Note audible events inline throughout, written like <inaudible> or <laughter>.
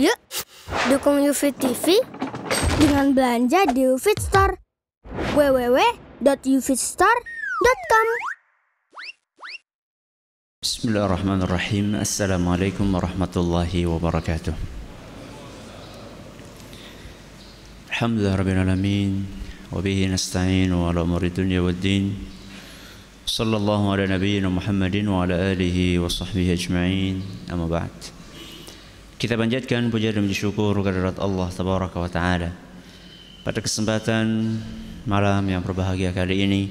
Yuk, dukung UFIT TV dengan belanja di UFIT Store. www.ufitstore.com Bismillahirrahmanirrahim. Assalamualaikum warahmatullahi wabarakatuh. Alhamdulillah rabbil alamin wa bihi nasta'in wa ala umuri dunya waddin. Sallallahu ala nabiyyina Muhammadin wa ala alihi wa sahbihi ajma'in. Amma ba'd. Kita panjatkan puja dan puji syukur kehadirat Allah tabaraka wa taala. Pada kesempatan malam yang berbahagia kali ini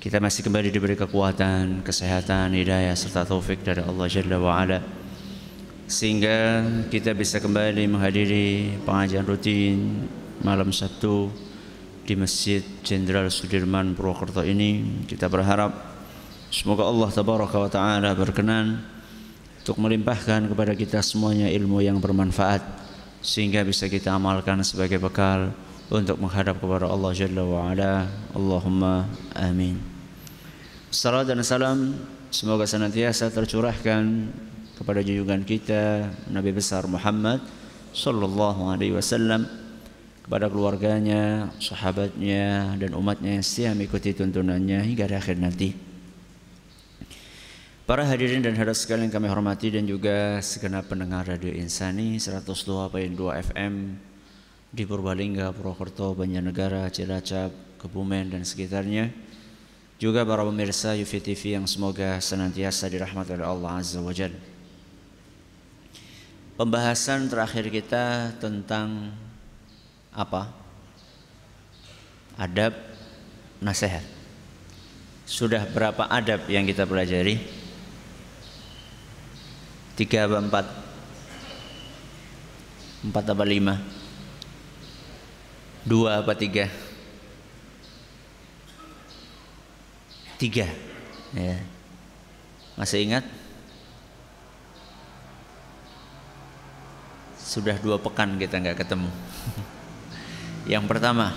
kita masih kembali diberi kekuatan, kesehatan, hidayah serta taufik dari Allah Jalla wa ala sehingga kita bisa kembali menghadiri pengajian rutin malam Sabtu di Masjid Jenderal Sudirman Purwokerto ini. Kita berharap semoga Allah tabaraka wa taala berkenan untuk melimpahkan kepada kita semuanya ilmu yang bermanfaat sehingga bisa kita amalkan sebagai bekal untuk menghadap kepada Allah Jalla wa ala. Allahumma amin. Salam dan salam semoga senantiasa tercurahkan kepada junjungan kita Nabi besar Muhammad sallallahu alaihi wasallam kepada keluarganya, sahabatnya dan umatnya yang setia mengikuti tuntunannya hingga akhir nanti. Para hadirin dan hadirat sekalian kami hormati dan juga segenap pendengar Radio Insani 102.2 FM di Purbalingga, Purwokerto, Banjarnegara, Cilacap, Kebumen dan sekitarnya. Juga para pemirsa UV TV yang semoga senantiasa dirahmati oleh Allah Azza wa Jalla. Pembahasan terakhir kita tentang apa? Adab nasihat. Sudah berapa adab yang kita pelajari? Tiga apa empat? Empat apa lima? Dua apa tiga? Tiga ya. Masih ingat? Sudah dua pekan kita nggak ketemu <laughs> Yang pertama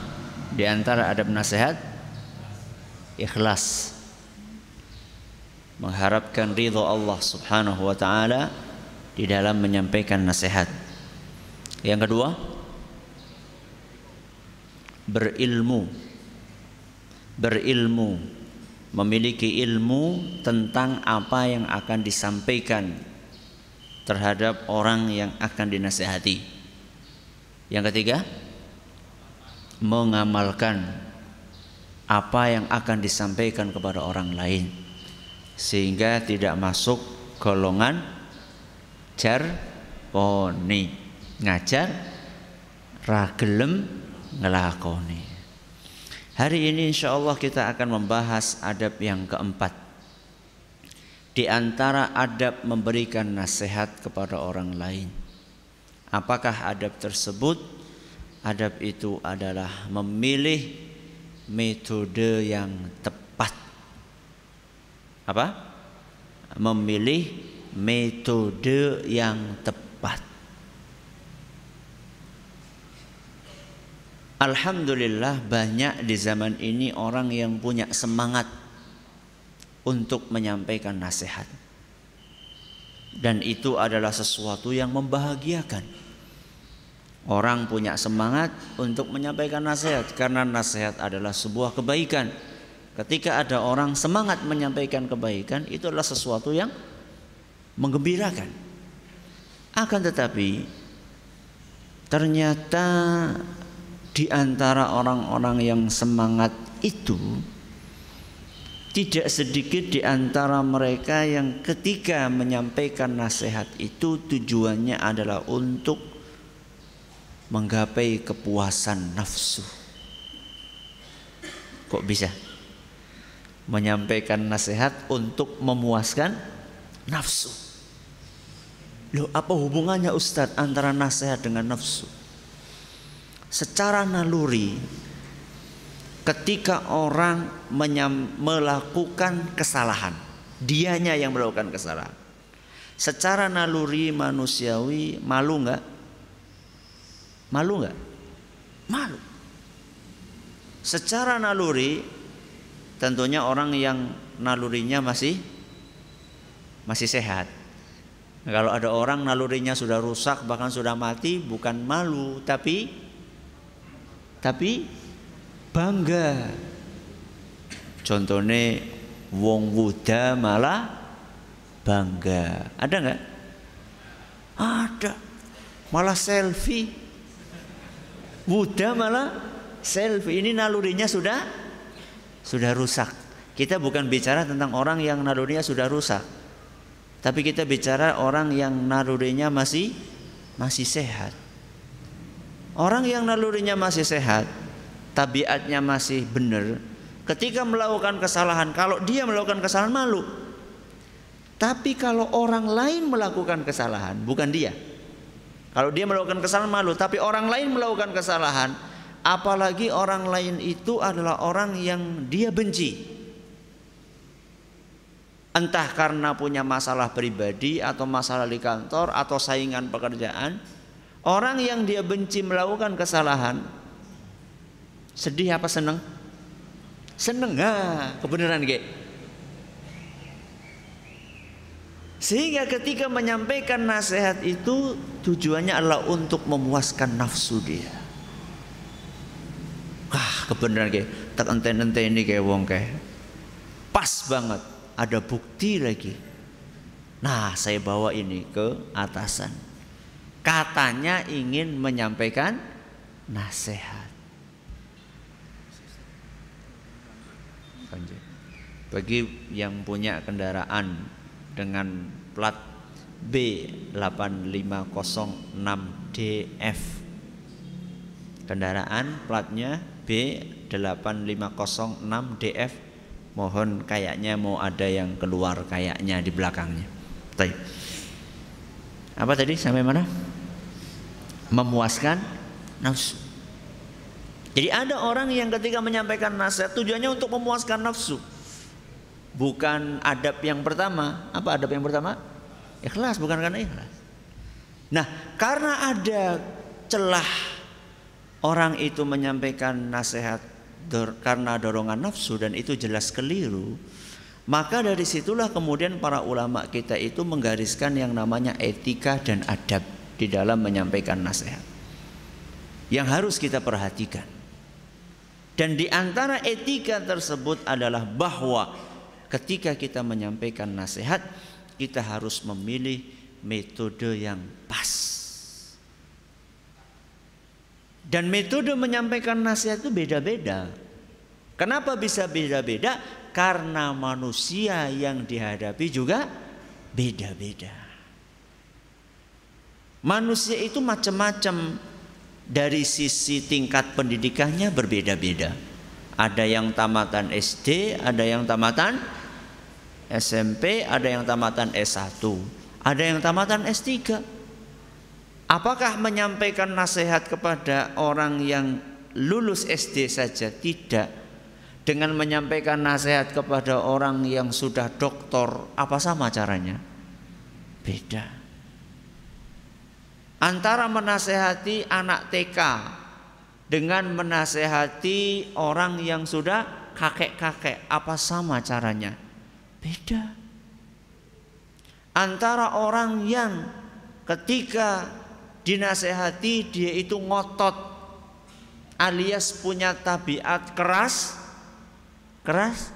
Di antara adab nasihat Ikhlas mengharapkan ridho Allah Subhanahu wa taala di dalam menyampaikan nasihat. Yang kedua, berilmu. Berilmu, memiliki ilmu tentang apa yang akan disampaikan terhadap orang yang akan dinasehati. Yang ketiga, mengamalkan apa yang akan disampaikan kepada orang lain sehingga tidak masuk golongan jarponi ngajar ragelem ngelakoni. Hari ini insya Allah kita akan membahas adab yang keempat. Di antara adab memberikan nasihat kepada orang lain. Apakah adab tersebut? Adab itu adalah memilih metode yang tepat apa? Memilih metode yang tepat. Alhamdulillah banyak di zaman ini orang yang punya semangat untuk menyampaikan nasihat. Dan itu adalah sesuatu yang membahagiakan. Orang punya semangat untuk menyampaikan nasihat karena nasihat adalah sebuah kebaikan Ketika ada orang semangat menyampaikan kebaikan, itu adalah sesuatu yang menggembirakan. Akan tetapi, ternyata di antara orang-orang yang semangat itu, tidak sedikit di antara mereka yang ketika menyampaikan nasihat itu tujuannya adalah untuk menggapai kepuasan nafsu. Kok bisa? Menyampaikan nasihat untuk memuaskan nafsu. Loh, apa hubungannya Ustadz antara nasihat dengan nafsu? Secara naluri, ketika orang melakukan kesalahan, dianya yang melakukan kesalahan. Secara naluri manusiawi, malu nggak? Malu nggak? Malu. Secara naluri tentunya orang yang nalurinya masih masih sehat Kalau ada orang nalurinya sudah rusak bahkan sudah mati bukan malu tapi tapi bangga. Contohnya wong wuda malah bangga. Ada nggak? Ada. Malah selfie. Wuda malah selfie. Ini nalurinya sudah sudah rusak. Kita bukan bicara tentang orang yang nalurinya sudah rusak. Tapi kita bicara orang yang nalurinya masih masih sehat. Orang yang nalurinya masih sehat, tabiatnya masih benar, ketika melakukan kesalahan, kalau dia melakukan kesalahan malu. Tapi kalau orang lain melakukan kesalahan, bukan dia. Kalau dia melakukan kesalahan malu, tapi orang lain melakukan kesalahan, apalagi orang lain itu adalah orang yang dia benci. Entah karena punya masalah pribadi atau masalah di kantor atau saingan pekerjaan, orang yang dia benci melakukan kesalahan, sedih apa seneng? Seneng, ha, kebenaran ge. Sehingga ketika menyampaikan nasihat itu tujuannya adalah untuk memuaskan nafsu dia. Kebenaran ge. Tak ente-ente ini kayak wong kayak pas banget ada bukti lagi. Nah, saya bawa ini ke atasan. Katanya ingin menyampaikan nasihat. Bagi yang punya kendaraan dengan plat B8506DF Kendaraan platnya B8506DF Mohon kayaknya mau ada yang keluar kayaknya di belakangnya. Baik. Apa tadi sampai mana? Memuaskan nafsu. Jadi ada orang yang ketika menyampaikan nasihat tujuannya untuk memuaskan nafsu. Bukan adab yang pertama. Apa adab yang pertama? Ikhlas, bukan karena ikhlas. Nah, karena ada celah orang itu menyampaikan nasihat dor, karena dorongan nafsu dan itu jelas keliru, maka dari situlah kemudian para ulama kita itu menggariskan yang namanya etika dan adab di dalam menyampaikan nasihat. Yang harus kita perhatikan. Dan di antara etika tersebut adalah bahwa ketika kita menyampaikan nasihat, kita harus memilih metode yang pas. Dan metode menyampaikan nasihat itu beda-beda. Kenapa bisa beda-beda? Karena manusia yang dihadapi juga beda-beda. Manusia itu macam-macam dari sisi tingkat pendidikannya berbeda-beda. Ada yang tamatan SD, ada yang tamatan SMP, ada yang tamatan S1, ada yang tamatan S3. Apakah menyampaikan nasihat kepada orang yang lulus SD saja? Tidak. Dengan menyampaikan nasihat kepada orang yang sudah doktor, apa sama caranya? Beda. Antara menasehati anak TK dengan menasehati orang yang sudah kakek-kakek, apa sama caranya? Beda. Antara orang yang ketika dinasehati dia itu ngotot alias punya tabiat keras keras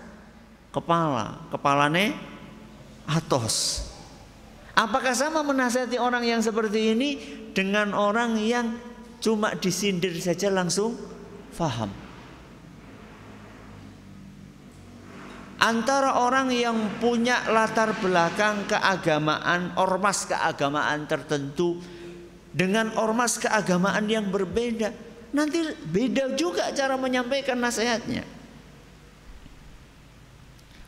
kepala kepalane atos. Apakah sama menasehati orang yang seperti ini dengan orang yang cuma disindir saja langsung faham? Antara orang yang punya latar belakang keagamaan ormas keagamaan tertentu dengan ormas keagamaan yang berbeda. Nanti beda juga cara menyampaikan nasihatnya.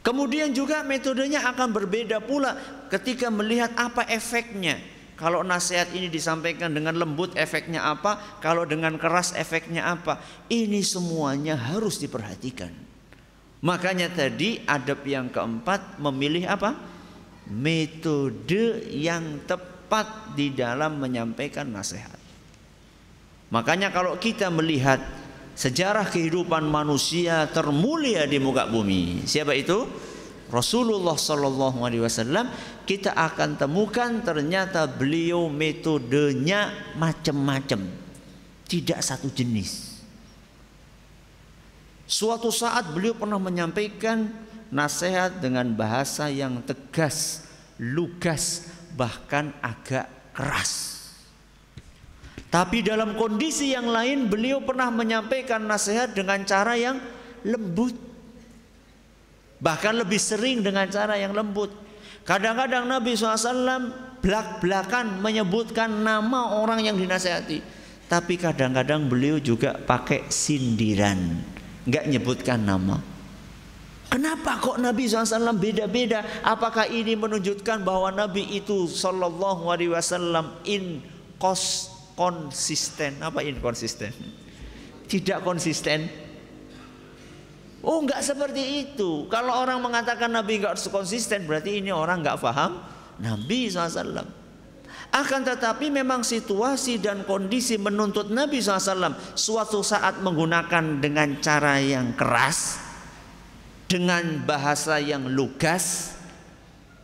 Kemudian juga metodenya akan berbeda pula ketika melihat apa efeknya. Kalau nasihat ini disampaikan dengan lembut efeknya apa, kalau dengan keras efeknya apa. Ini semuanya harus diperhatikan. Makanya tadi adab yang keempat memilih apa? Metode yang tepat tepat di dalam menyampaikan nasihat. Makanya kalau kita melihat sejarah kehidupan manusia termulia di muka bumi, siapa itu? Rasulullah Shallallahu Alaihi Wasallam kita akan temukan ternyata beliau metodenya macam-macam, tidak satu jenis. Suatu saat beliau pernah menyampaikan nasihat dengan bahasa yang tegas, lugas, bahkan agak keras. Tapi dalam kondisi yang lain beliau pernah menyampaikan nasihat dengan cara yang lembut. Bahkan lebih sering dengan cara yang lembut. Kadang-kadang Nabi SAW belak-belakan menyebutkan nama orang yang dinasehati. Tapi kadang-kadang beliau juga pakai sindiran. Nggak nyebutkan nama. Kenapa kok Nabi SAW beda-beda? Apakah ini menunjukkan bahwa Nabi itu Sallallahu Alaihi Wasallam in cost konsisten. Apa inkonsisten? Tidak konsisten. Oh nggak seperti itu. Kalau orang mengatakan Nabi nggak konsisten berarti ini orang nggak paham Nabi SAW. Akan tetapi memang situasi dan kondisi menuntut Nabi SAW suatu saat menggunakan dengan cara yang keras, dengan bahasa yang lugas,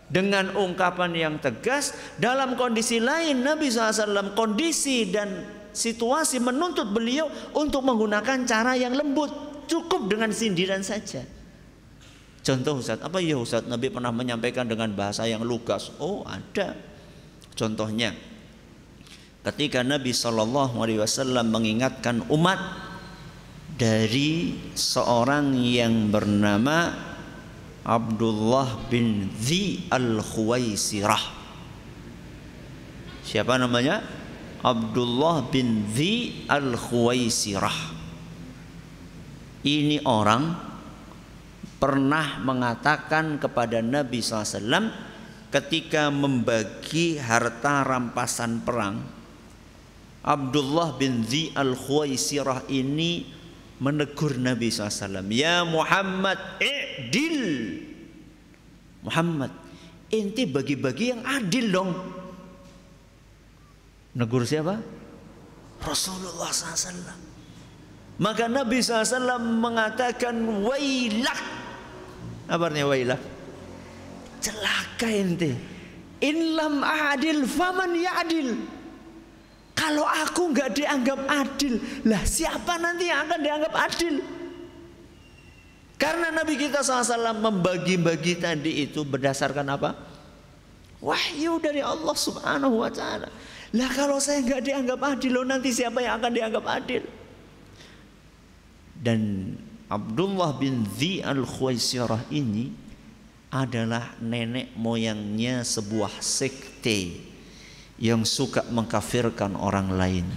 dengan ungkapan yang tegas dalam kondisi lain Nabi SAW kondisi dan situasi menuntut beliau untuk menggunakan cara yang lembut cukup dengan sindiran saja. Contoh Ustaz apa ya Ustaz? Nabi pernah menyampaikan dengan bahasa yang lugas. Oh ada. Contohnya ketika Nabi SAW mengingatkan umat dari seorang yang bernama Abdullah bin Zi al-Khuwaisirah. Siapa namanya? Abdullah bin Zi al-Khuwaisirah. Ini orang pernah mengatakan kepada Nabi SAW ketika membagi harta rampasan perang. Abdullah bin Zi al-Khuwaisirah ini menegur Nabi SAW. Ya Muhammad, i'dil. Muhammad, inti bagi-bagi yang adil dong. Negur siapa? Rasulullah SAW. Maka Nabi SAW mengatakan wailak. Apa artinya wailak? Celaka inti. In lam adil faman ya adil. Kalau aku nggak dianggap adil, lah siapa nanti yang akan dianggap adil? Karena Nabi kita SAW membagi-bagi tadi itu berdasarkan apa? Wahyu dari Allah Subhanahu wa taala. Lah kalau saya nggak dianggap adil, loh nanti siapa yang akan dianggap adil? Dan Abdullah bin Zi al-Khuwaisirah ini adalah nenek moyangnya sebuah sekte yang suka mengkafirkan orang lain.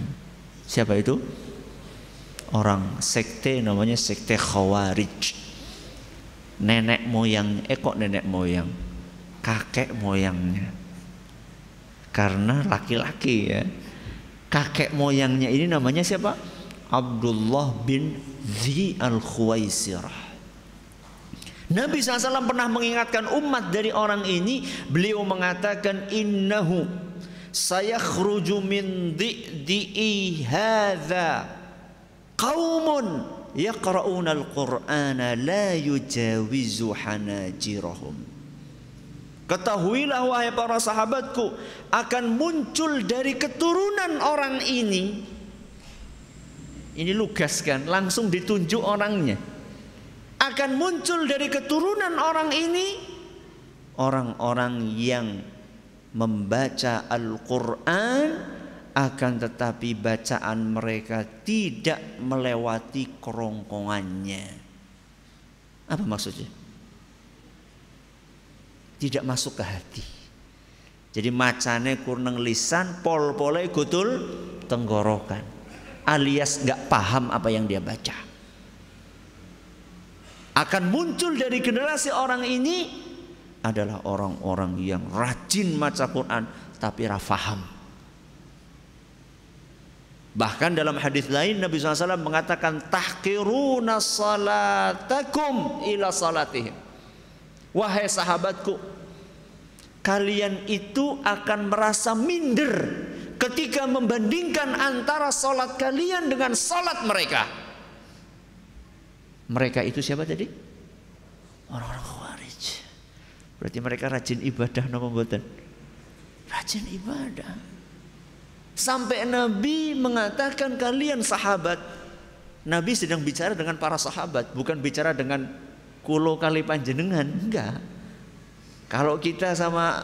Siapa itu? Orang sekte namanya sekte Khawarij. Nenek moyang, eh kok nenek moyang? Kakek moyangnya. Karena laki-laki ya. Kakek moyangnya ini namanya siapa? Abdullah bin Zi al-Khuwaisirah. Nabi SAW pernah mengingatkan umat dari orang ini. Beliau mengatakan innahu sayakhruju min di'i hadza qaumun yaqra'una al-qur'ana la yujawizu hanajirahum. Ketahuilah wahai para sahabatku akan muncul dari keturunan orang ini. Ini lugas kan? Langsung ditunjuk orangnya. Akan muncul dari keturunan orang ini orang-orang yang membaca Al-Quran akan tetapi bacaan mereka tidak melewati kerongkongannya. Apa maksudnya? Tidak masuk ke hati. Jadi macane kurneng lisan, pol-pole gutul tenggorokan. Alias nggak paham apa yang dia baca. Akan muncul dari generasi orang ini adalah orang-orang yang rajin baca Quran tapi rafaham. Bahkan dalam hadis lain Nabi SAW mengatakan tahkiruna salatakum ila salatihim. Wahai sahabatku, kalian itu akan merasa minder ketika membandingkan antara salat kalian dengan salat mereka. Mereka itu siapa tadi? Orang-orang Berarti mereka rajin ibadah napa mboten? Rajin ibadah. Sampai Nabi mengatakan kalian sahabat. Nabi sedang bicara dengan para sahabat, bukan bicara dengan kulo kali panjenengan, enggak. Kalau kita sama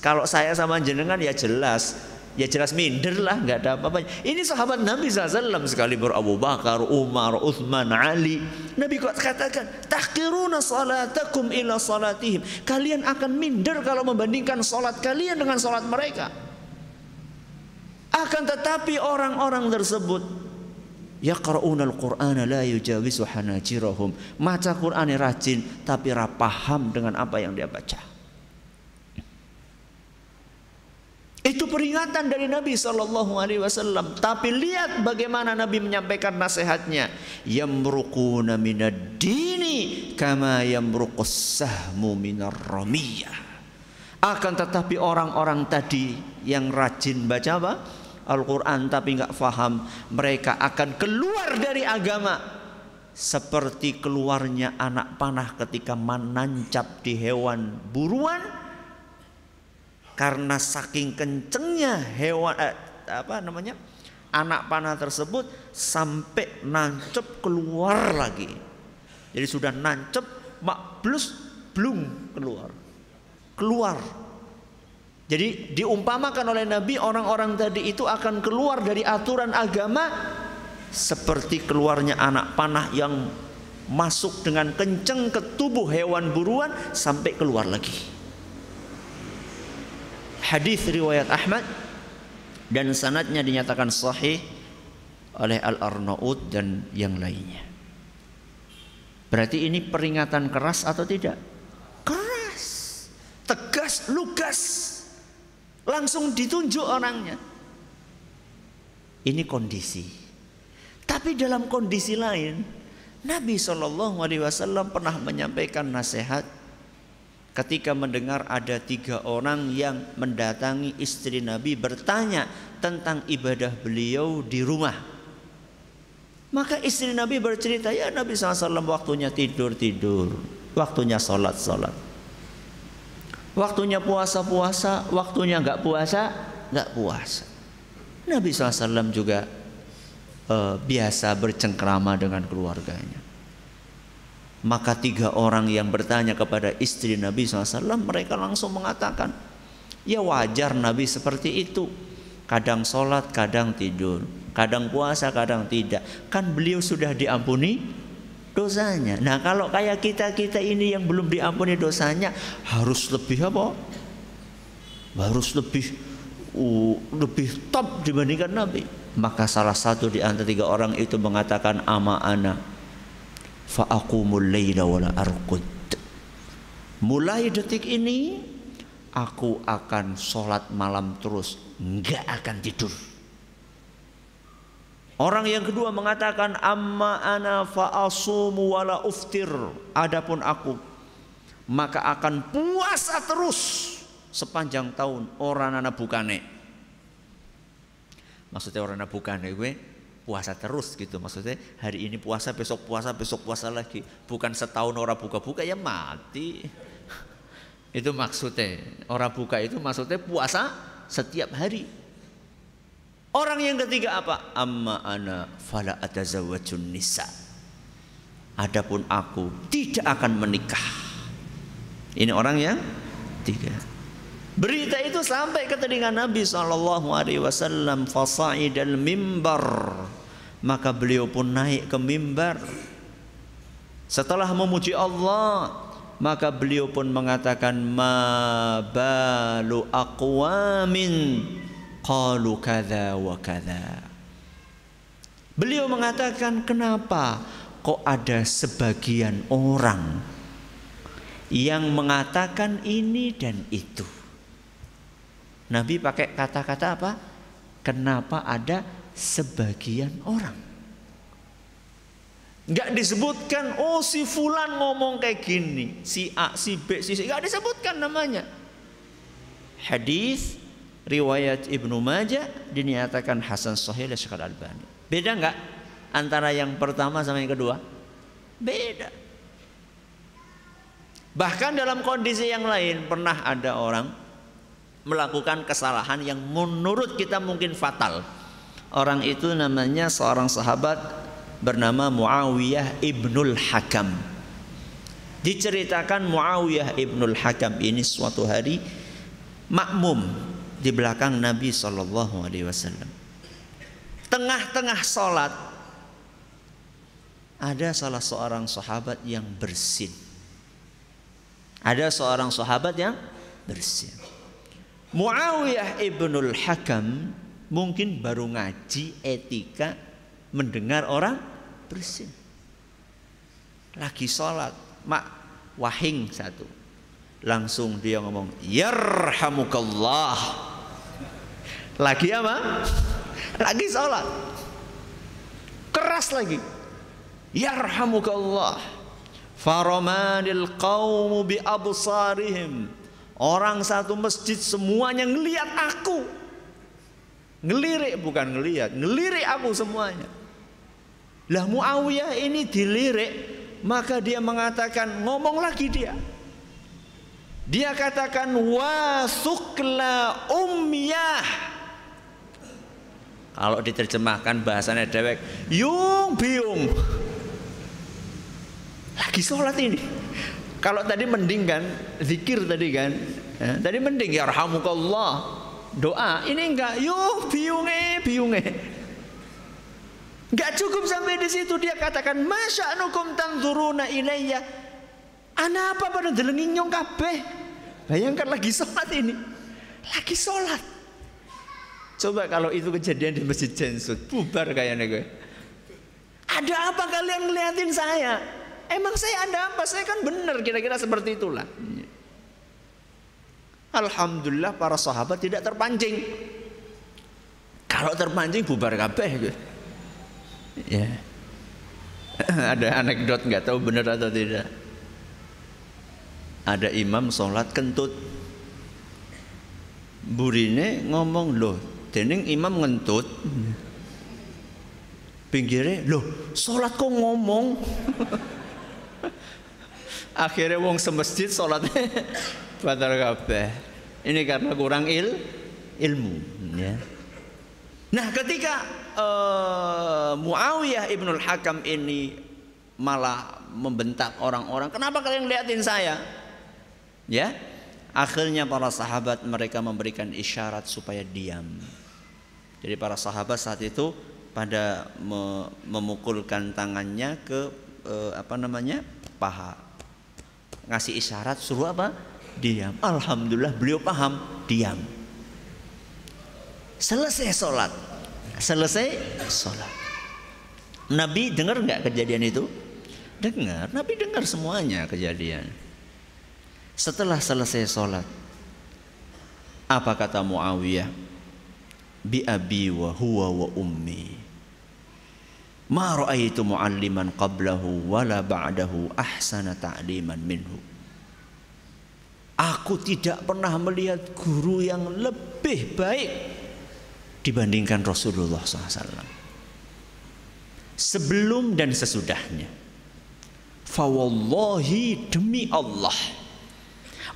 kalau saya sama jenengan ya jelas ya jelas minder lah nggak ada apa-apanya. Ini sahabat Nabi SAW sekali Abu Bakar Umar Uthman Ali. Nabi kok katakan tahkiruna salatakum ila salatihim. Kalian akan minder kalau membandingkan salat kalian dengan salat mereka. Akan tetapi orang-orang tersebut yaqra'una al-Qur'ana la yujawizu hanajirahum. Maca Qur'an rajin tapi rapaham dengan apa yang dia baca Itu peringatan dari Nabi Shallallahu Alaihi Wasallam. Tapi lihat bagaimana Nabi menyampaikan nasihatnya. Yamruquna minad dini kama yamruqus sahmu minar. Akan tetapi orang-orang tadi yang rajin baca apa? Al-Quran tapi nggak faham mereka akan keluar dari agama seperti keluarnya anak panah ketika menancap di hewan buruan karena saking kencengnya hewan eh, apa namanya anak panah tersebut sampai nancep keluar lagi. Jadi sudah nancep mak plus belum keluar. Keluar. Jadi diumpamakan oleh Nabi orang-orang tadi itu akan keluar dari aturan agama seperti keluarnya anak panah yang masuk dengan kenceng ke tubuh hewan buruan sampai keluar lagi hadis riwayat Ahmad dan sanadnya dinyatakan sahih oleh Al-Arnaud dan yang lainnya. Berarti ini peringatan keras atau tidak? Keras, tegas, lugas, langsung ditunjuk orangnya. Ini kondisi. Tapi dalam kondisi lain, Nabi Shallallahu Alaihi Wasallam pernah menyampaikan nasihat ketika mendengar ada tiga orang yang mendatangi istri Nabi bertanya tentang ibadah beliau di rumah. Maka istri Nabi bercerita, ya Nabi SAW waktunya tidur-tidur, waktunya sholat-sholat. Waktunya puasa-puasa, waktunya nggak puasa, nggak puasa. Nabi SAW juga uh, biasa bercengkrama dengan keluarganya. Maka tiga orang yang bertanya kepada istri Nabi SAW mereka langsung mengatakan Ya wajar Nabi seperti itu. Kadang sholat, kadang tidur. Kadang puasa, kadang tidak. Kan beliau sudah diampuni dosanya. Nah kalau kayak kita-kita ini yang belum diampuni dosanya Harus lebih apa? Harus lebih uh, lebih top dibandingkan Nabi. Maka salah satu di antara tiga orang itu mengatakan ama ana mulai detik ini aku akan sholat malam terus nggak akan tidur. Orang yang kedua mengatakan amma ana fa'asumu wala uftir. Adapun aku maka akan puasa terus sepanjang tahun. Orang anak bukane. Maksudnya orang anak bukane gue puasa terus gitu. Maksudnya hari ini puasa besok puasa besok puasa lagi. Bukan setahun orang buka-buka ya mati. <laughs> Itu maksudnya. Orang buka itu maksudnya puasa setiap hari. Orang yang ketiga apa? Amma ana fala atazawwajun nisa. Adapun aku tidak akan menikah. Ini orang yang tiga Berita itu sampai ke telinga Nabi Shallallahu Alaihi Wasallam fasaidal mimbar. Maka beliau pun naik ke mimbar. Setelah memuji Allah maka beliau pun mengatakan ma balu aqwamin? Qalu kadza wa kadza beliau mengatakan kenapa kok ada sebagian orang yang mengatakan ini dan itu Nabi pakai kata-kata apa? Kenapa ada sebagian orang? Enggak disebutkan, oh si Fulan ngomong kayak gini, si A, si B, si C, enggak disebutkan namanya. Hadis riwayat Ibnu Majah dinyatakan Hasan Sahih oleh Syekh Al-Albani. Beda enggak antara yang pertama sama yang kedua? Beda. Bahkan dalam kondisi yang lain pernah ada orang melakukan kesalahan yang menurut kita mungkin fatal. Orang itu namanya seorang sahabat bernama Muawiyah ibnul Hakam. Diceritakan Muawiyah ibnul Hakam ini suatu hari makmum di belakang Nabi Shallallahu Alaihi Wasallam. Tengah-tengah sholat ada salah seorang sahabat yang bersin ada seorang sahabat yang bersih. Muawiyah ibnul Hakam mungkin baru ngaji etika mendengar orang bersin. Lagi sholat, mak wahing satu. Langsung dia ngomong, Yarhamukallah. Lagi apa? Lagi sholat. Keras lagi. Yarhamukallah. Faramanil qaumu bi absarihim. Orang satu masjid semuanya ngelihat aku. Ngelirik bukan ngelihat, ngelirik aku semuanya. Lah Muawiyah ini dilirik, maka dia mengatakan ngomong lagi dia. Dia katakan wasukla umyah. Kalau diterjemahkan bahasanya dewek, yung biung lagi sholat ini. Kalau tadi mending kan, zikir tadi kan, ya, tadi mending ya rahmukallah doa. Ini enggak, yuk biunge biunge. Enggak cukup sampai di situ dia katakan masya nukum tanzuruna ilayya. Ana apa pada delengin nyong kabeh. Bayangkan lagi sholat ini, lagi sholat. Coba kalau itu kejadian di masjid Jensut, bubar kayaknya gue. Ada apa kalian ngeliatin saya? Emang saya ada apa? Saya kan benar kira-kira seperti itulah. Alhamdulillah para sahabat tidak terpancing. Kalau terpancing bubar kabeh. Ya. <laughs> Ada anekdot nggak tahu benar atau tidak. Ada imam sholat kentut. Burine ngomong loh, dening imam ngentut. Pinggirnya loh, sholat kok ngomong. <laughs> Akhirnya wong semesjid sholatnya <laughs> batal kabeh. Ini karena kurang il ilmu. Ya. Nah ketika uh, Muawiyah ibnul Hakam ini malah membentak orang-orang, kenapa kalian liatin saya? Ya, akhirnya para sahabat mereka memberikan isyarat supaya diam. Jadi para sahabat saat itu pada memukulkan tangannya ke uh, apa namanya paha ngasih isyarat suruh apa? Diam. Alhamdulillah beliau paham, diam. Selesai sholat, selesai sholat. Nabi dengar nggak kejadian itu? Dengar, Nabi dengar semuanya kejadian. Setelah selesai sholat, apa kata Muawiyah? Bi abi wa huwa wa ummi. Ma ra'aitu mu'alliman qablahu wala ba'dahu ahsana ta'liman minhu. Aku tidak pernah melihat guru yang lebih baik dibandingkan Rasulullah SAW. Sebelum dan sesudahnya. Fawallahi demi Allah.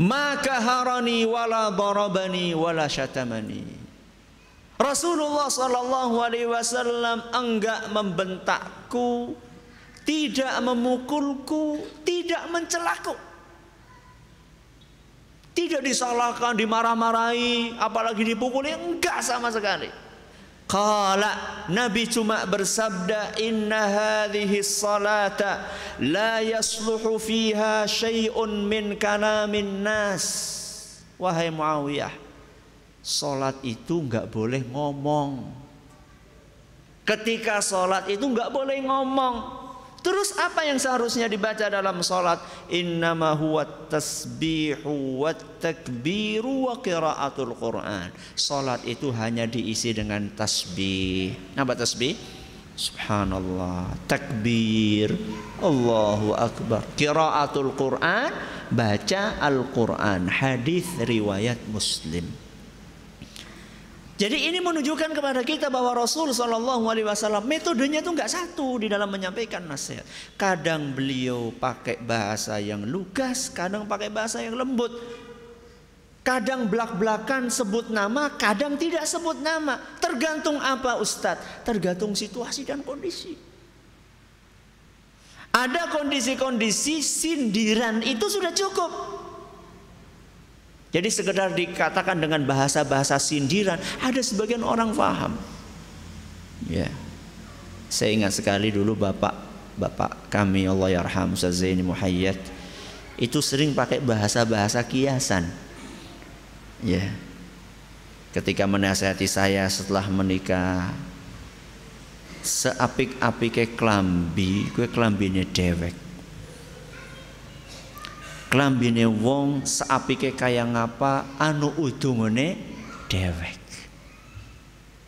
Maka harani wala darabani wala syatamani. Rasulullah Sallallahu Alaihi Wasallam enggak membentakku, tidak memukulku, tidak mencelaku. Tidak disalahkan, dimarah-marahi, apalagi dipukuli, enggak sama sekali. Kala Nabi cuma bersabda Inna hadhihi salata La yasluhu fiha syai'un min kalamin nas Wahai Muawiyah Sholat itu nggak boleh ngomong. Ketika sholat itu nggak boleh ngomong. Terus apa yang seharusnya dibaca dalam sholat? Innama huwa tasbihu wa takbiru wa qiraatul Quran. Sholat itu hanya diisi dengan tasbih. Apa tasbih? Subhanallah, takbir, Allahu Akbar. Qiraatul Quran, baca Al-Quran. Hadis riwayat Muslim. Jadi ini menunjukkan kepada kita bahwa Rasul Shallallahu Alaihi Wasallam metodenya itu nggak satu di dalam menyampaikan nasihat. Kadang beliau pakai bahasa yang lugas, kadang pakai bahasa yang lembut. Kadang belak-belakan sebut nama, kadang tidak sebut nama. Tergantung apa Ustadz? Tergantung situasi dan kondisi. Ada kondisi-kondisi sindiran itu sudah cukup. Jadi sekedar dikatakan dengan bahasa-bahasa sindiran, ada sebagian orang paham. Ya. Saya ingat sekali dulu bapak bapak kami Allah yarham Zaini Muhayyad itu sering pakai bahasa-bahasa kiasan. Ya. Ketika menasihati saya setelah menikah seapik-apike klambi kue klambine dewek klambine wong seapike kaya ngapa anu udungane dewek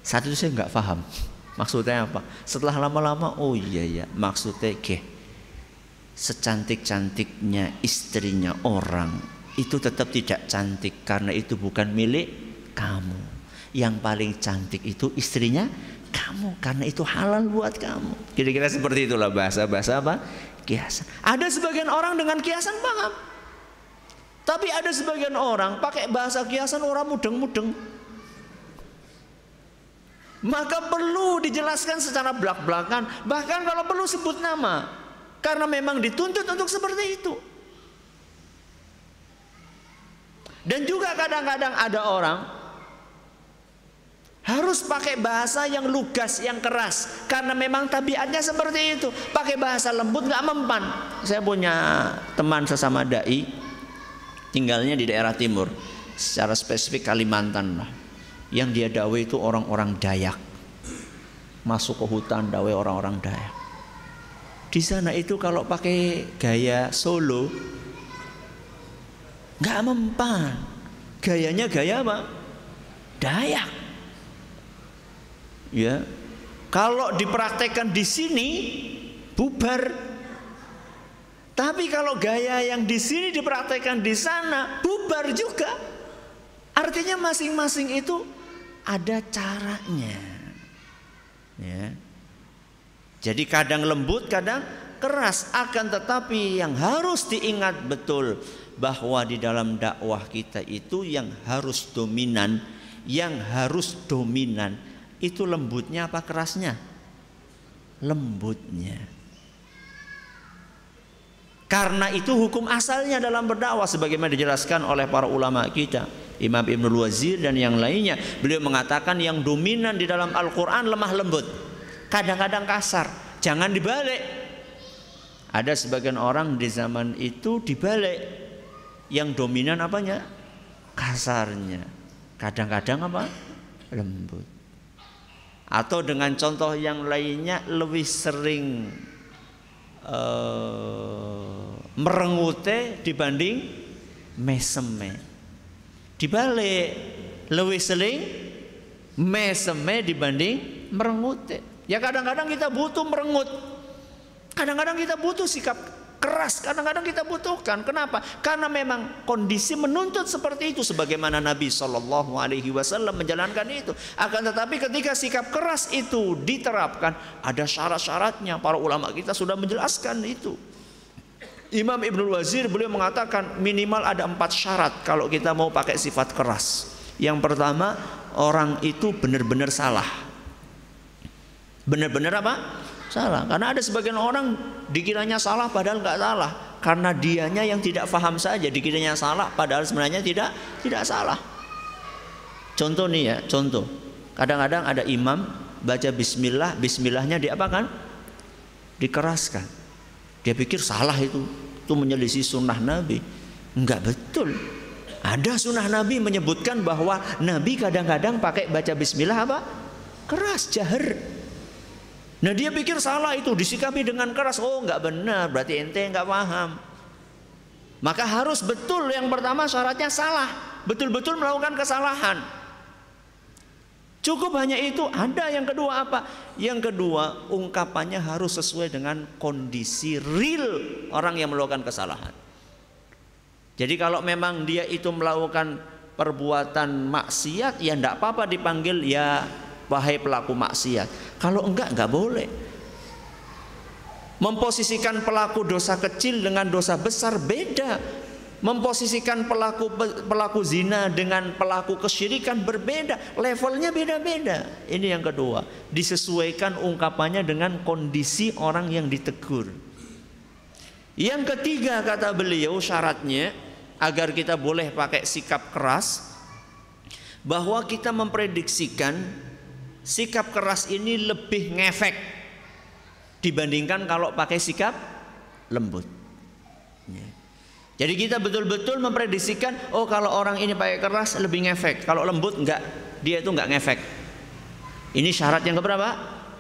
saat itu saya nggak paham. <laughs> Maksudnya apa? Setelah lama-lama oh iya ya maksudnya ke secantik-cantiknya istrinya orang itu tetap tidak cantik karena itu bukan milik kamu. Yang paling cantik itu istrinya kamu karena itu halal buat kamu. Kira-kira seperti itulah bahasa-bahasa apa? Kiasan. Ada sebagian orang dengan kiasan paham tapi ada sebagian orang pakai bahasa kiasan orang mudeng-mudeng. Maka perlu dijelaskan secara belak-belakan, bahkan kalau perlu sebut nama. Karena memang dituntut untuk seperti itu. Dan juga kadang-kadang ada orang harus pakai bahasa yang lugas, yang keras Karena memang tabiatnya seperti itu Pakai bahasa lembut nggak mempan Saya punya teman sesama da'i tinggalnya di daerah timur. Secara spesifik Kalimantan lah. Yang dia dawe itu orang-orang Dayak. Masuk ke hutan dawe orang-orang Dayak. Di sana itu kalau pakai gaya Solo nggak mempan. Gayanya gaya apa? Dayak. Ya. Kalau dipraktekkan di sini bubar tapi kalau gaya yang di sini dipraktekkan di sana bubar juga. Artinya masing-masing itu ada caranya. Ya. Jadi kadang lembut, kadang keras akan tetapi yang harus diingat betul bahwa di dalam dakwah kita itu yang harus dominan, yang harus dominan itu lembutnya apa kerasnya? Lembutnya. Karena itu hukum asalnya dalam berdakwah sebagaimana dijelaskan oleh para ulama kita. Imam Ibnu Wazir dan yang lainnya. Beliau mengatakan yang dominan di dalam Al-Quran lemah lembut. Kadang-kadang kasar. Jangan dibalik. Ada sebagian orang di zaman itu dibalik. Yang dominan apanya? Kasarnya. Kadang-kadang apa? Lembut. Atau dengan contoh yang lainnya lebih sering uh, merengute dibanding meseme. Dibalik lebih sering meseme dibanding merengute. Ya kadang-kadang kita butuh merengut. Kadang-kadang kita butuh sikap keras kadang-kadang kita butuhkan. Kenapa? Karena memang kondisi menuntut seperti itu sebagaimana Nabi Shallallahu alaihi wasallam menjalankan itu. Akan tetapi ketika sikap keras itu diterapkan, ada syarat-syaratnya. Para ulama kita sudah menjelaskan itu. Imam Ibnu Wazir beliau mengatakan minimal ada empat syarat kalau kita mau pakai sifat keras. Yang pertama, orang itu benar-benar salah. Benar-benar apa? Salah. Karena ada sebagian orang dikiranya salah padahal nggak salah. Karena dianya yang tidak paham saja dikiranya salah padahal sebenarnya tidak tidak salah. Contoh nih ya, contoh. Kadang-kadang ada imam baca bismillah, bismillahnya diapakan? Dikeraskan. Dia pikir salah itu. Itu menyelisih sunnah Nabi. Enggak betul. Ada sunnah Nabi menyebutkan bahwa Nabi kadang-kadang pakai baca bismillah apa? Keras, jahar. Nah dia pikir salah itu disikapi dengan keras. Oh nggak benar, berarti ente nggak paham. Maka harus betul yang pertama syaratnya salah, betul-betul melakukan kesalahan. Cukup hanya itu. Ada yang kedua apa? Yang kedua ungkapannya harus sesuai dengan kondisi real orang yang melakukan kesalahan. Jadi kalau memang dia itu melakukan perbuatan maksiat ya enggak apa-apa dipanggil ya wahai pelaku maksiat. Kalau enggak enggak boleh. Memposisikan pelaku dosa kecil dengan dosa besar beda. Memposisikan pelaku pelaku zina dengan pelaku kesyirikan berbeda, levelnya beda-beda. Ini yang kedua, disesuaikan ungkapannya dengan kondisi orang yang ditegur. Yang ketiga kata beliau syaratnya agar kita boleh pakai sikap keras bahwa kita memprediksikan sikap keras ini lebih ngefek dibandingkan kalau pakai sikap lembut. Ya. Jadi kita betul-betul memprediksikan, oh kalau orang ini pakai keras lebih ngefek, kalau lembut enggak, dia itu enggak ngefek. Ini syarat yang keberapa?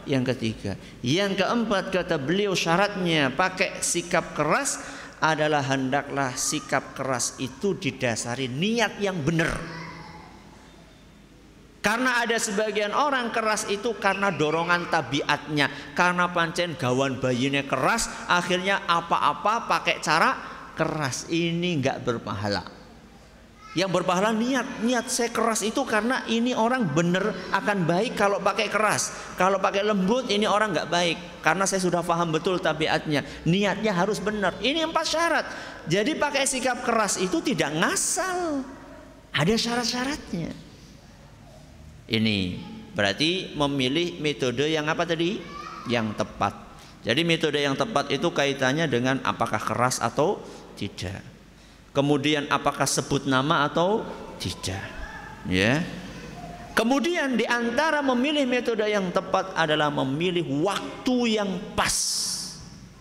Yang ketiga. Yang keempat kata beliau syaratnya pakai sikap keras adalah hendaklah sikap keras itu didasari niat yang benar. Karena ada sebagian orang keras itu karena dorongan tabiatnya, karena pancen gawan bayinya keras, akhirnya apa-apa pakai cara keras. Ini nggak berpahala. Yang berpahala niat, niat saya keras itu karena ini orang bener akan baik kalau pakai keras. Kalau pakai lembut ini orang nggak baik karena saya sudah paham betul tabiatnya. Niatnya harus benar. Ini empat syarat. Jadi pakai sikap keras itu tidak ngasal. Ada syarat-syaratnya. Ini berarti memilih metode yang apa tadi? Yang tepat. Jadi metode yang tepat itu kaitannya dengan apakah keras atau tidak. Kemudian apakah sebut nama atau tidak. Ya. Kemudian di antara memilih metode yang tepat adalah memilih waktu yang pas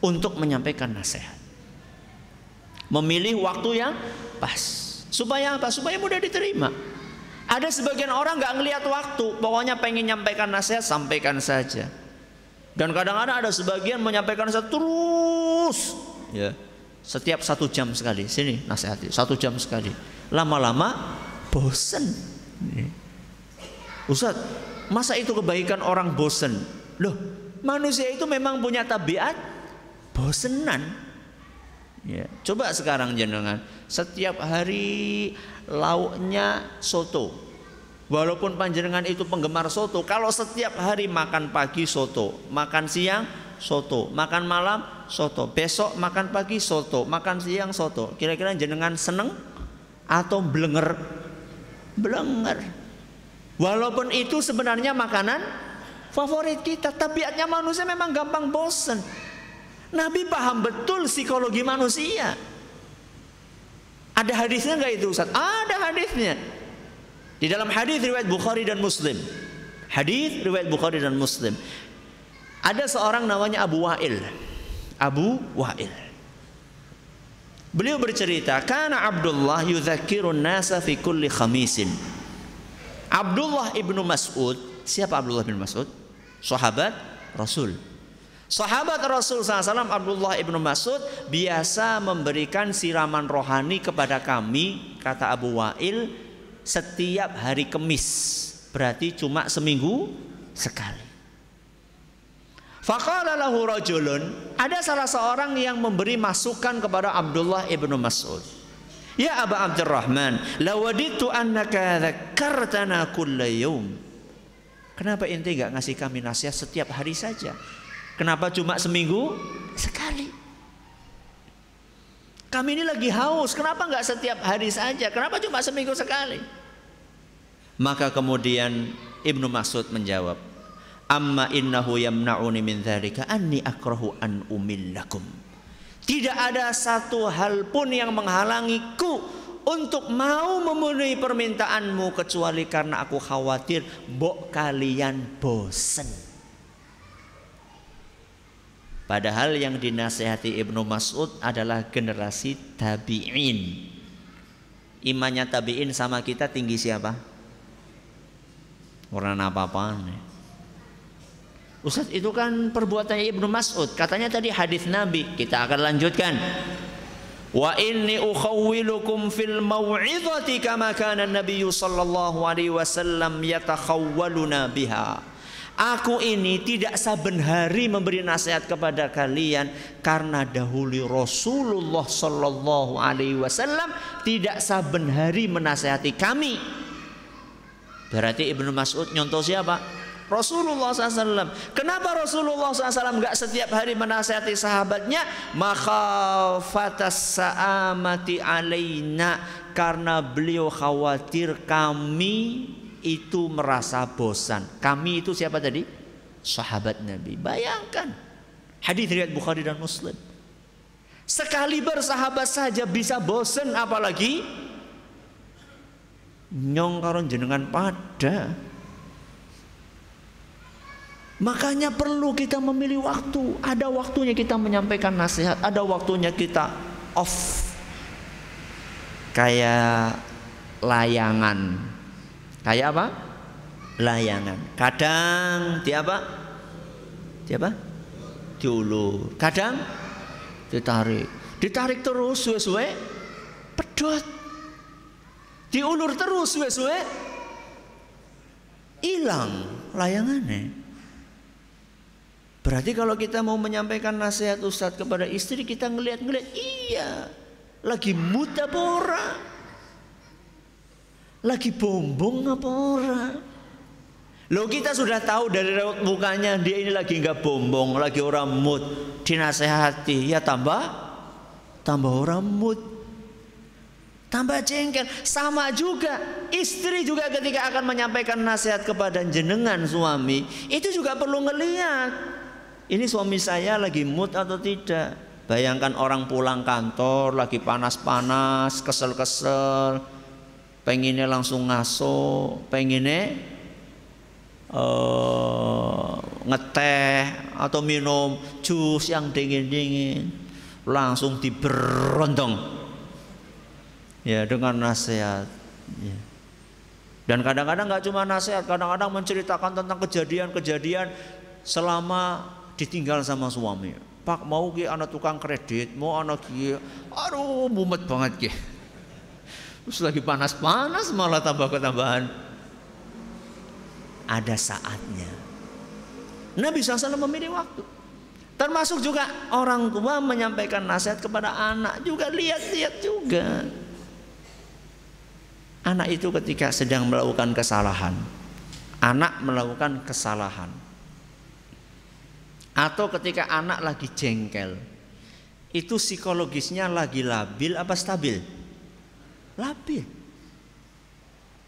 untuk menyampaikan nasihat. Memilih waktu yang pas. Supaya apa? Supaya mudah diterima. Ada sebagian orang nggak ngelihat waktu, pokoknya pengen nyampaikan nasihat sampaikan saja. Dan kadang-kadang ada sebagian menyampaikan nasihat terus, ya setiap satu jam sekali. Sini nasihat satu jam sekali. Lama-lama bosen. Ustaz, masa itu kebaikan orang bosen? Loh, manusia itu memang punya tabiat bosenan. Ya, coba sekarang jenengan setiap hari lauknya soto. Walaupun panjenengan itu penggemar soto, kalau setiap hari makan pagi soto, makan siang soto, makan malam soto, besok makan pagi soto, makan siang soto. Kira-kira jenengan seneng atau blenger? Blenger. Walaupun itu sebenarnya makanan favorit kita, tabiatnya manusia memang gampang bosen. Nabi paham betul psikologi manusia. Ada hadisnya nggak itu Ustaz? Ada hadisnya. Di dalam hadis riwayat Bukhari dan Muslim. Hadis riwayat Bukhari dan Muslim. Ada seorang namanya Abu Wa'il. Abu Wa'il. Beliau bercerita, "Kana Abdullah yudzakirun nasa fi kulli khamisin." Abdullah ibnu Mas'ud, siapa Abdullah bin Mas'ud? Sahabat Rasul Sahabat Rasul SAW Abdullah ibnu Mas'ud biasa memberikan siraman rohani kepada kami, kata Abu Wa'il, setiap hari Kemis. Berarti cuma seminggu sekali. Faqala lahu rajulun, ada salah seorang yang memberi masukan kepada Abdullah ibnu Mas'ud. Ya Aba Abdurrahman, lawaditu annaka dzakartana kulla yawm. Kenapa ente enggak ngasih kami nasihat setiap hari saja? Kenapa cuma seminggu sekali? Kami ini lagi haus, kenapa nggak setiap hari saja? Kenapa cuma seminggu sekali? Maka kemudian Ibnu Mas'ud menjawab, Amma innahu yamna'uni min dzalika anni akrahu an umillakum. Tidak ada satu hal pun yang menghalangiku untuk mau memenuhi permintaanmu kecuali karena aku khawatir bok kalian bosen. Padahal yang dinasehati Ibnu Mas'ud adalah generasi tabi'in. Imannya tabi'in sama kita tinggi siapa? Orang apa-apaan. Ustaz itu kan perbuatannya Ibnu Mas'ud. Katanya tadi hadis Nabi. Kita akan lanjutkan. Wa inni ukhawwilukum fil mau'izati kama kana Nabi sallallahu alaihi wasallam yatakhawwaluna biha. Aku ini tidak saben hari memberi nasihat kepada kalian karena dahulu Rasulullah Shallallahu Alaihi Wasallam tidak saben hari menasehati kami. Berarti Ibnu Mas'ud nyontoh siapa? Rasulullah SAW. Kenapa Rasulullah SAW nggak setiap hari menasehati sahabatnya? Maka saamati alaina karena beliau khawatir kami itu merasa bosan. Kami itu siapa tadi? Sahabat Nabi. Bayangkan. Hadis riwayat Bukhari dan Muslim. Sekali bersahabat saja bisa bosan apalagi nyong karon jenengan pada. Makanya perlu kita memilih waktu. Ada waktunya kita menyampaikan nasihat, ada waktunya kita off. Kayak layangan Kayak apa? Layangan. Kadang di apa? Di apa? Diulur. Kadang ditarik. Ditarik terus suwe-suwe pedot. Diulur terus suwe-suwe hilang layangannya. Berarti kalau kita mau menyampaikan nasihat Ustadz kepada istri kita ngeliat-ngeliat iya lagi muda pora lagi bombong apa ora? Lo kita sudah tahu dari raut mukanya dia ini lagi nggak bombong, lagi orang mood, dinasehati, ya tambah tambah orang mood. Tambah jengkel, sama juga istri juga ketika akan menyampaikan nasihat kepada jenengan suami, itu juga perlu ngeliat. Ini suami saya lagi mood atau tidak? Bayangkan orang pulang kantor lagi panas-panas, kesel-kesel, pengennya langsung ngaso, pengennya uh, ngeteh atau minum jus yang dingin-dingin, langsung diberondong ya dengan nasihat. Ya. Dan kadang-kadang nggak cuma nasihat, kadang-kadang menceritakan tentang kejadian-kejadian selama ditinggal sama suami. Pak mau ki anak tukang kredit, mau anak ki, aduh mumet banget ki. Terus lagi panas-panas malah tambah ketambahan. Ada saatnya. Nabi SAW memilih waktu. Termasuk juga orang tua menyampaikan nasihat kepada anak juga lihat-lihat juga. Anak itu ketika sedang melakukan kesalahan, anak melakukan kesalahan, atau ketika anak lagi jengkel, itu psikologisnya lagi labil apa stabil? Labil.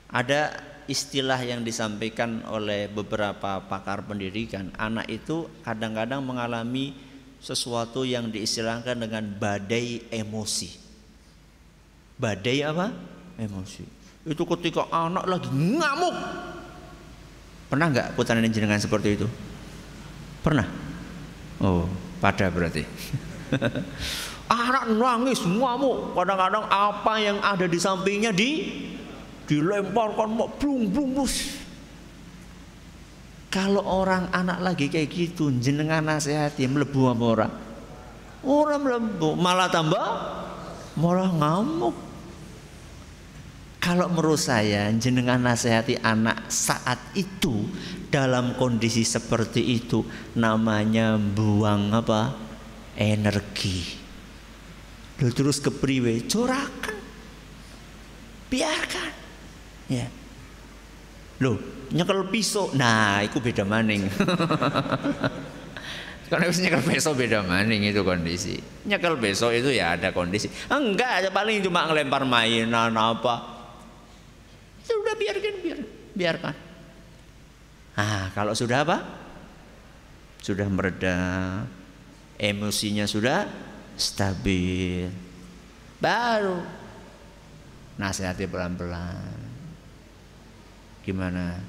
Ada istilah yang disampaikan oleh beberapa pakar pendidikan, anak itu kadang-kadang mengalami sesuatu yang diistilahkan dengan badai emosi. Badai apa? Emosi. Itu ketika anak lagi ngamuk. Pernah nggak putaran jenengan seperti itu? Pernah? Oh, pada berarti. <laughs> Anak nangis ngamuk. Kadang-kadang apa yang ada di sampingnya di dilemparkan mau blung blung bus. Kalau orang anak lagi kayak gitu, jenengan nasihati melebu apa orang? Orang melebu, malah tambah malah ngamuk. Kalau menurut saya jenengan nasihati anak saat itu dalam kondisi seperti itu namanya buang apa? energi. Terus kepriwe corakan. Biarkan. Ya. Loh, nyekel pisau. Nah, itu beda maning. <laughs> Karena bisa nyekel pisau beda maning itu kondisi. Nyekel pisau itu ya ada kondisi. Enggak, aja paling cuma ngelempar mainan apa. Sudah biarkan, biar, biarkan. Nah, kalau sudah apa? Sudah mereda, emosinya sudah stabil. Baru nasihati pelan-pelan. Gimana?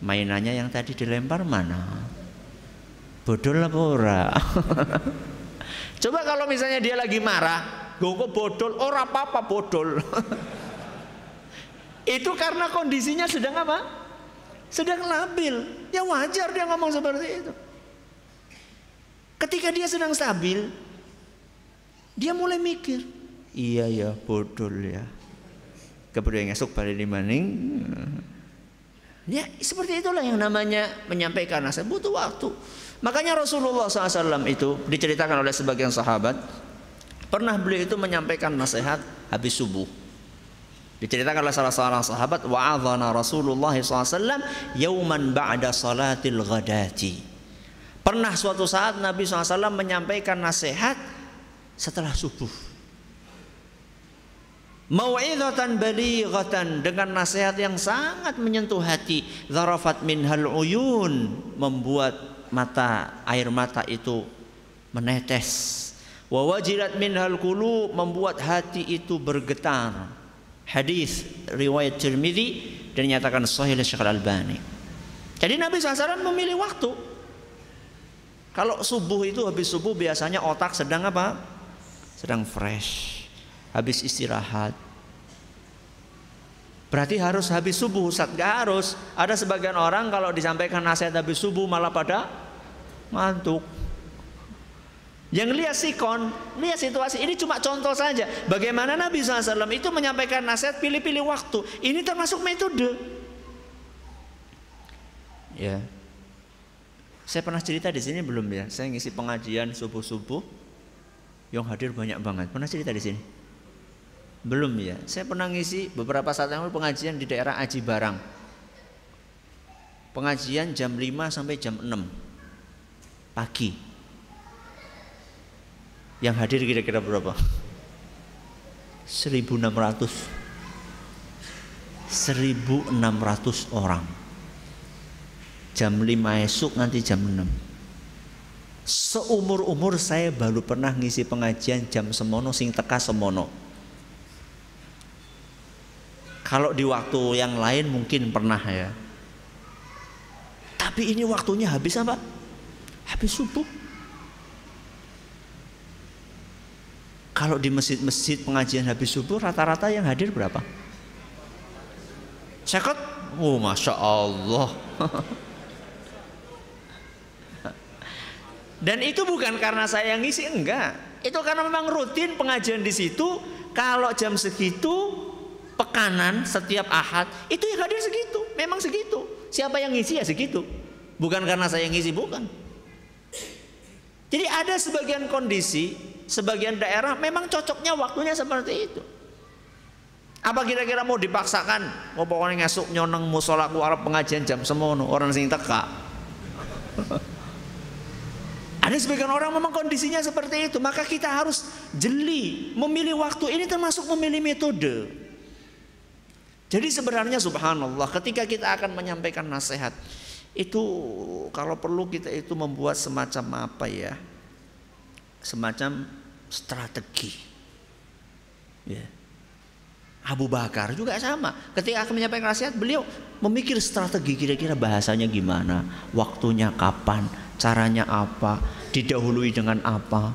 Mainannya yang tadi dilempar mana? Bodol apa ora? <laughs> Coba kalau misalnya dia lagi marah gue bodol? Ora apa-apa bodol. <laughs> Itu karena kondisinya sedang apa? Sedang labil. Ya wajar dia ngomong seperti itu. Ketika dia sedang stabil dia mulai mikir, iya ya bodol ya. Kemudian esok pada di maning Ya, seperti itulah yang namanya menyampaikan nasihat butuh waktu. Makanya Rasulullah SAW itu diceritakan oleh sebagian sahabat pernah beliau itu menyampaikan nasihat habis subuh. Diceritakan oleh salah seorang sahabat wa'adhana Rasulullah SAW yauman ba'da salatil ghadati. Pernah suatu saat Nabi SAW menyampaikan nasihat setelah subuh. Mau'izatan balighatan dengan nasihat yang sangat menyentuh hati. Zarafat minhal uyun membuat mata air mata itu menetes. Wa wajilat minhal qulub membuat hati itu bergetar. Hadis riwayat Tirmizi dan dinyatakan sahih oleh Syekh Al-Albani. Jadi Nabi SAW memilih waktu. Kalau subuh itu habis subuh biasanya otak sedang apa? Sedang fresh. Habis istirahat. Berarti harus habis subuh Ustaz Gak harus Ada sebagian orang kalau disampaikan nasihat habis subuh Malah pada ngantuk yang lihat sikon, lihat situasi ini cuma contoh saja. Bagaimana Nabi SAW itu menyampaikan nasihat pilih-pilih waktu. Ini termasuk metode. Ya, saya pernah cerita di sini belum ya? Saya ngisi pengajian subuh-subuh, yang hadir banyak banget. Pernah cerita di sini? Belum ya. Saya pernah ngisi beberapa saat yang lalu pengajian di daerah Aji Barang. Pengajian jam 5 sampai jam 6 pagi. Yang hadir kira-kira berapa? 1600 1600 orang. Jam 5 esok nanti jam 6. Seumur-umur saya baru pernah ngisi pengajian jam semono sing teka semono kalau di waktu yang lain mungkin pernah ya. Tapi ini waktunya habis apa? Habis subuh. Kalau di masjid-masjid pengajian habis subuh rata-rata yang hadir berapa? Sekot? Oh masya Allah. <laughs> Dan itu bukan karena saya yang ngisi enggak. Itu karena memang rutin pengajian di situ. Kalau jam segitu pekanan setiap ahad itu yang hadir segitu memang segitu. Siapa yang ngisi ya segitu. Bukan karena saya yang ngisi bukan. Jadi ada sebagian kondisi sebagian daerah memang cocoknya waktunya seperti itu. Apa kira-kira mau dipaksakan? Mau pokoknya ngasuk nyoneng musola Arab pengajian jam semono. Orang sing teka <laughs> ada sebagian orang memang kondisinya seperti itu maka kita harus jeli memilih waktu ini termasuk memilih metode jadi sebenarnya subhanallah ketika kita akan menyampaikan nasihat itu kalau perlu kita itu membuat semacam apa ya? Semacam strategi. Ya. Abu Bakar juga sama. Ketika akan menyampaikan nasihat, beliau memikir strategi kira-kira bahasanya gimana, waktunya kapan, caranya apa, didahului dengan apa,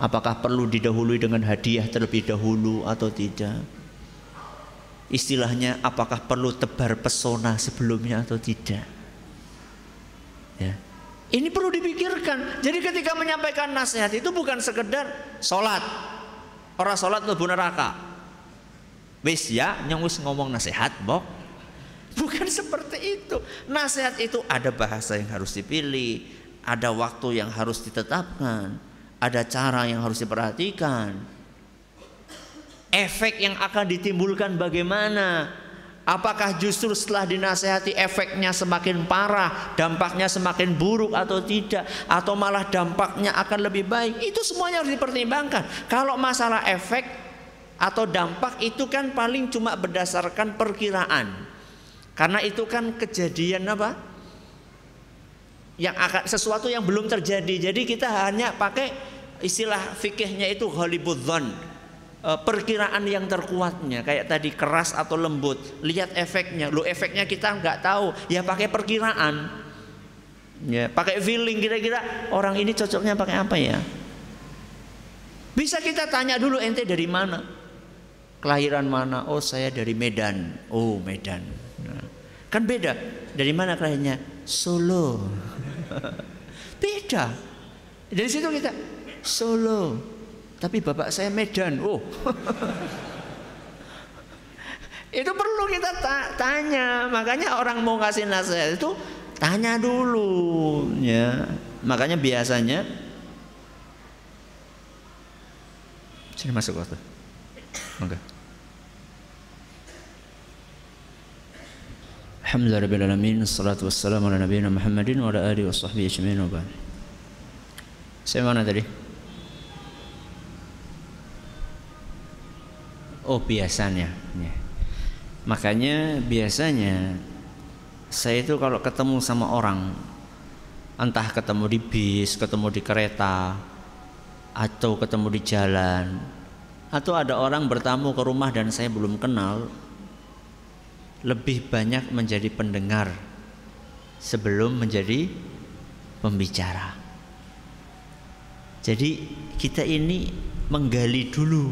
apakah perlu didahului dengan hadiah terlebih dahulu atau tidak? Istilahnya apakah perlu tebar pesona sebelumnya atau tidak? Ya. Ini perlu dipikirkan. Jadi ketika menyampaikan nasihat itu bukan sekedar sholat. Orang sholat lebu neraka. Wis ya ngomong nasihat bok bukan seperti itu. Nasihat itu ada bahasa yang harus dipilih ada waktu yang harus ditetapkan ada cara yang harus diperhatikan efek yang akan ditimbulkan bagaimana? Apakah justru setelah dinasehati efeknya semakin parah, dampaknya semakin buruk atau tidak, atau malah dampaknya akan lebih baik? Itu semuanya harus dipertimbangkan. Kalau masalah efek atau dampak itu kan paling cuma berdasarkan perkiraan. Karena itu kan kejadian apa? Yang akan sesuatu yang belum terjadi. Jadi kita hanya pakai istilah fikihnya itu Hollywood Eh, perkiraan yang terkuatnya kayak tadi keras atau lembut. Lihat efeknya. Lo efeknya kita nggak tahu. Ya pakai perkiraan. Ya pakai feeling. Kira-kira orang ini cocoknya pakai apa ya? Bisa kita tanya dulu ente dari mana? Kelahiran mana? Oh saya dari Medan. Oh Medan kan beda dari mana kelahirannya Solo beda dari situ kita Solo tapi bapak saya Medan. Oh. <laughs> Itu perlu kita tanya. Makanya orang mau kasih nasihat itu tanya dulu ya. Makanya biasanya sini masuk waktu. Mangga. Alhamdulillah rabbil alamin Assalatu wassalamu ala nabiyina Muhammadin Wa ala alihi wa sahbihi ajma'in wa ba'd Saya mana tadi? Oh biasanya ya. Makanya biasanya Saya itu kalau ketemu sama orang Entah ketemu di bis, ketemu di kereta Atau ketemu di jalan Atau ada orang bertamu ke rumah dan saya belum kenal lebih banyak menjadi pendengar sebelum menjadi pembicara. Jadi kita ini menggali dulu.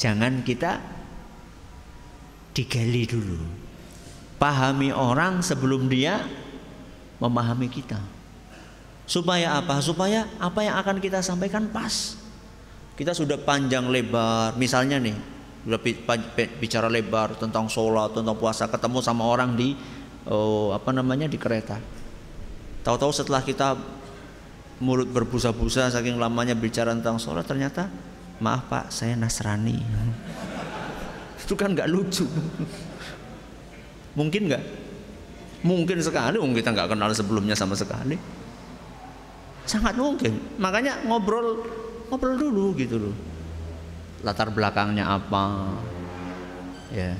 Jangan kita digali dulu. Pahami orang sebelum dia memahami kita. Supaya apa? Supaya apa yang akan kita sampaikan pas. Kita sudah panjang lebar, misalnya nih, udah bicara lebar tentang sholat tentang puasa ketemu sama orang di oh, apa namanya di kereta. Tahu-tahu setelah kita mulut berbusa-busa saking lamanya bicara tentang sholat ternyata maaf pak saya Nasrani. <laughs> Itu kan nggak lucu. <laughs> Mungkin nggak? Mungkin sekali mungkin kita nggak kenal sebelumnya sama sekali. Sangat mungkin. Makanya ngobrol ngobrol dulu gitu loh latar belakangnya apa. Ya.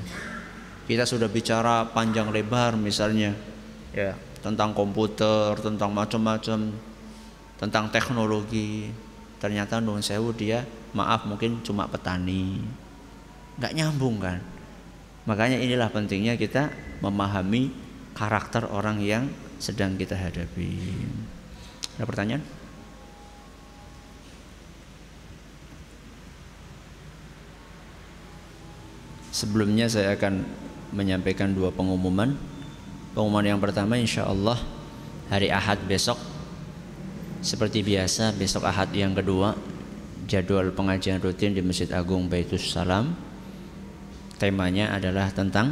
Kita sudah bicara panjang lebar misalnya. Ya. Tentang komputer tentang macam-macam tentang teknologi. Ternyata non sewu dia maaf mungkin cuma petani. Nggak nyambung kan? Makanya inilah pentingnya kita memahami karakter orang yang sedang kita hadapi. Ada pertanyaan Sebelumnya saya akan menyampaikan dua pengumuman. Pengumuman yang pertama insya Allah hari Ahad besok. Seperti biasa besok Ahad yang kedua jadwal pengajian rutin di Masjid Agung Baitus Salam. Temanya adalah tentang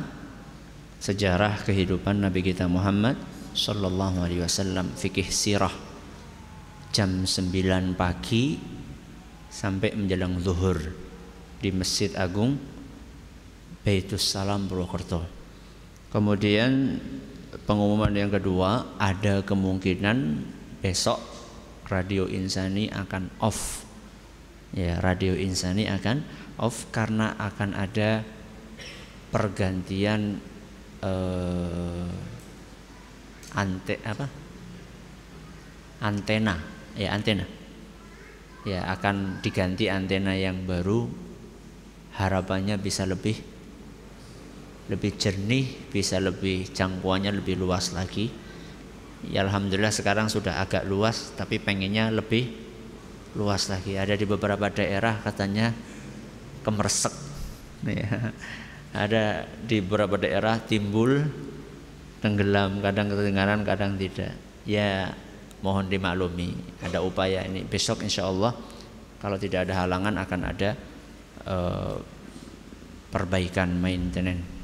sejarah kehidupan Nabi kita Muhammad Sallallahu Alaihi Wasallam fikih sirah. Jam 9 pagi sampai menjelang zuhur di Masjid Agung Baitus Salam Purwokerto. Kemudian pengumuman yang kedua ada kemungkinan besok Radio Insani akan off. Ya, Radio Insani akan off karena akan ada pergantian eh, ante apa? Antena, ya antena. Ya, akan diganti antena yang baru harapannya bisa lebih lebih jernih, bisa lebih jangkauannya lebih luas lagi. Ya alhamdulillah sekarang sudah agak luas, tapi pengennya lebih luas lagi. Ada di beberapa daerah katanya kemersek. Ya. Ada di beberapa daerah timbul tenggelam, kadang kedengaran, kadang tidak. Ya mohon dimaklumi. Ada upaya ini. Besok insya Allah kalau tidak ada halangan akan ada uh, perbaikan maintenance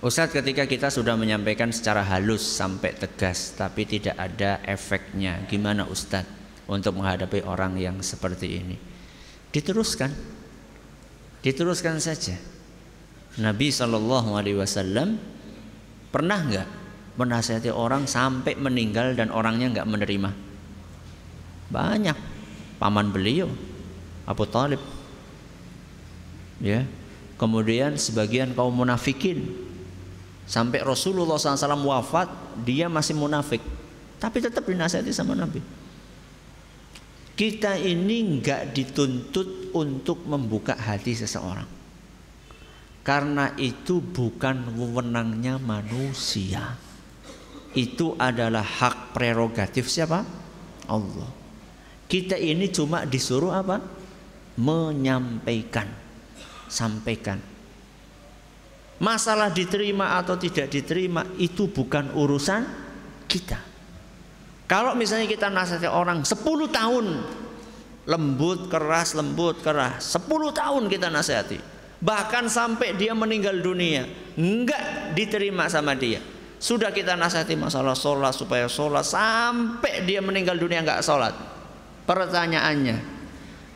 Ustadz ketika kita sudah menyampaikan secara halus sampai tegas tapi tidak ada efeknya gimana Ustadz untuk menghadapi orang yang seperti ini? Diteruskan. Diteruskan saja. Nabi Shallallahu Alaihi Wasallam pernah nggak menasihati orang sampai meninggal dan orangnya nggak menerima? Banyak. Paman beliau Abu Talib. Ya. Kemudian sebagian kaum munafikin Sampai Rasulullah SAW wafat, dia masih munafik. Tapi tetap dinasihati sama Nabi. Kita ini nggak dituntut untuk membuka hati seseorang. Karena itu bukan wewenangnya manusia. Itu adalah hak prerogatif siapa? Allah. Kita ini cuma disuruh apa? Menyampaikan. Sampaikan Masalah diterima atau tidak diterima itu bukan urusan kita. Kalau misalnya kita nasihati orang 10 tahun lembut keras lembut keras 10 tahun kita nasihati. Bahkan sampai dia meninggal dunia enggak diterima sama dia. Sudah kita nasihati masalah sholat supaya sholat sampai dia meninggal dunia enggak sholat. Pertanyaannya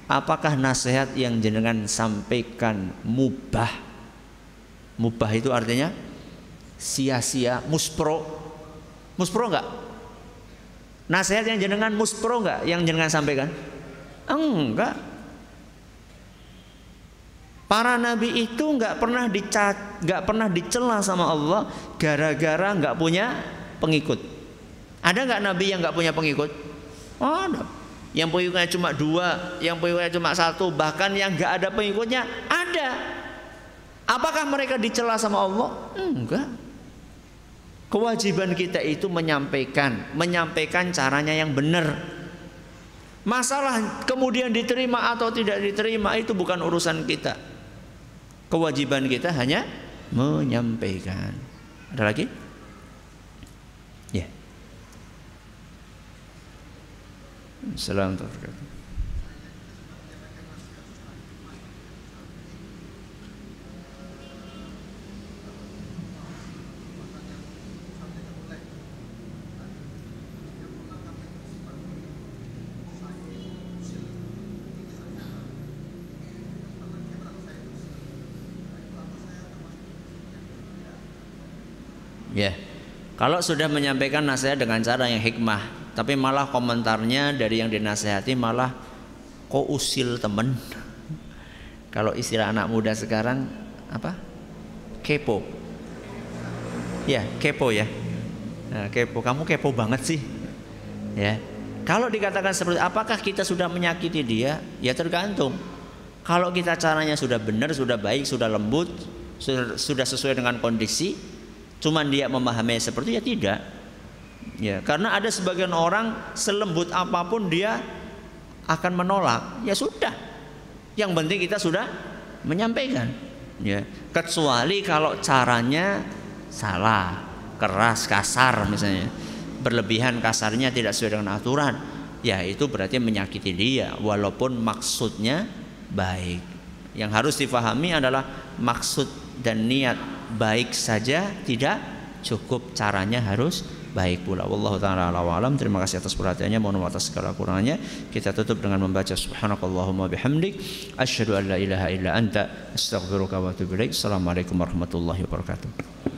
apakah nasihat yang jenengan sampaikan mubah mubah itu artinya sia-sia muspro muspro enggak nasihat yang jenengan muspro enggak yang jenengan sampaikan Enggak. Para nabi itu enggak pernah dicat, enggak pernah dicela sama Allah gara-gara enggak punya pengikut. Ada enggak nabi yang enggak punya pengikut? Ada. Yang pengikutnya cuma dua, yang pengikutnya cuma satu, bahkan yang enggak ada pengikutnya ada. Apakah mereka dicela sama Allah? Enggak. Kewajiban kita itu menyampaikan, menyampaikan caranya yang benar. Masalah kemudian diterima atau tidak diterima itu bukan urusan kita. Kewajiban kita hanya menyampaikan. Ada lagi? Ya. Assalamualaikum Ya. Kalau sudah menyampaikan nasihat dengan cara yang hikmah, tapi malah komentarnya dari yang dinasehati malah kok usil temen. Kalau istilah anak muda sekarang apa? Kepo. Ya, kepo ya. Nah, kepo. Kamu kepo banget sih. Ya. Kalau dikatakan seperti apakah kita sudah menyakiti dia? Ya tergantung. Kalau kita caranya sudah benar, sudah baik, sudah lembut, sudah sesuai dengan kondisi, Cuman dia memahami seperti itu ya tidak. Ya, karena ada sebagian orang selembut apa pun dia akan menolak. Ya sudah. Yang penting kita sudah menyampaikan. Ya, kecuali kalau caranya salah, keras, kasar misalnya. Berlebihan kasarnya tidak sesuai dengan aturan. Ya, itu berarti menyakiti dia walaupun maksudnya baik. Yang harus difahami adalah maksud dan niat baik saja tidak cukup caranya harus baik pula. Wallahu taala alam. Terima kasih atas perhatiannya. Mohon maaf atas segala kurangnya. Kita tutup dengan membaca subhanakallahumma bihamdik asyhadu an la ilaha illa anta astaghfiruka wa atubu ilaik. Assalamualaikum warahmatullahi wabarakatuh.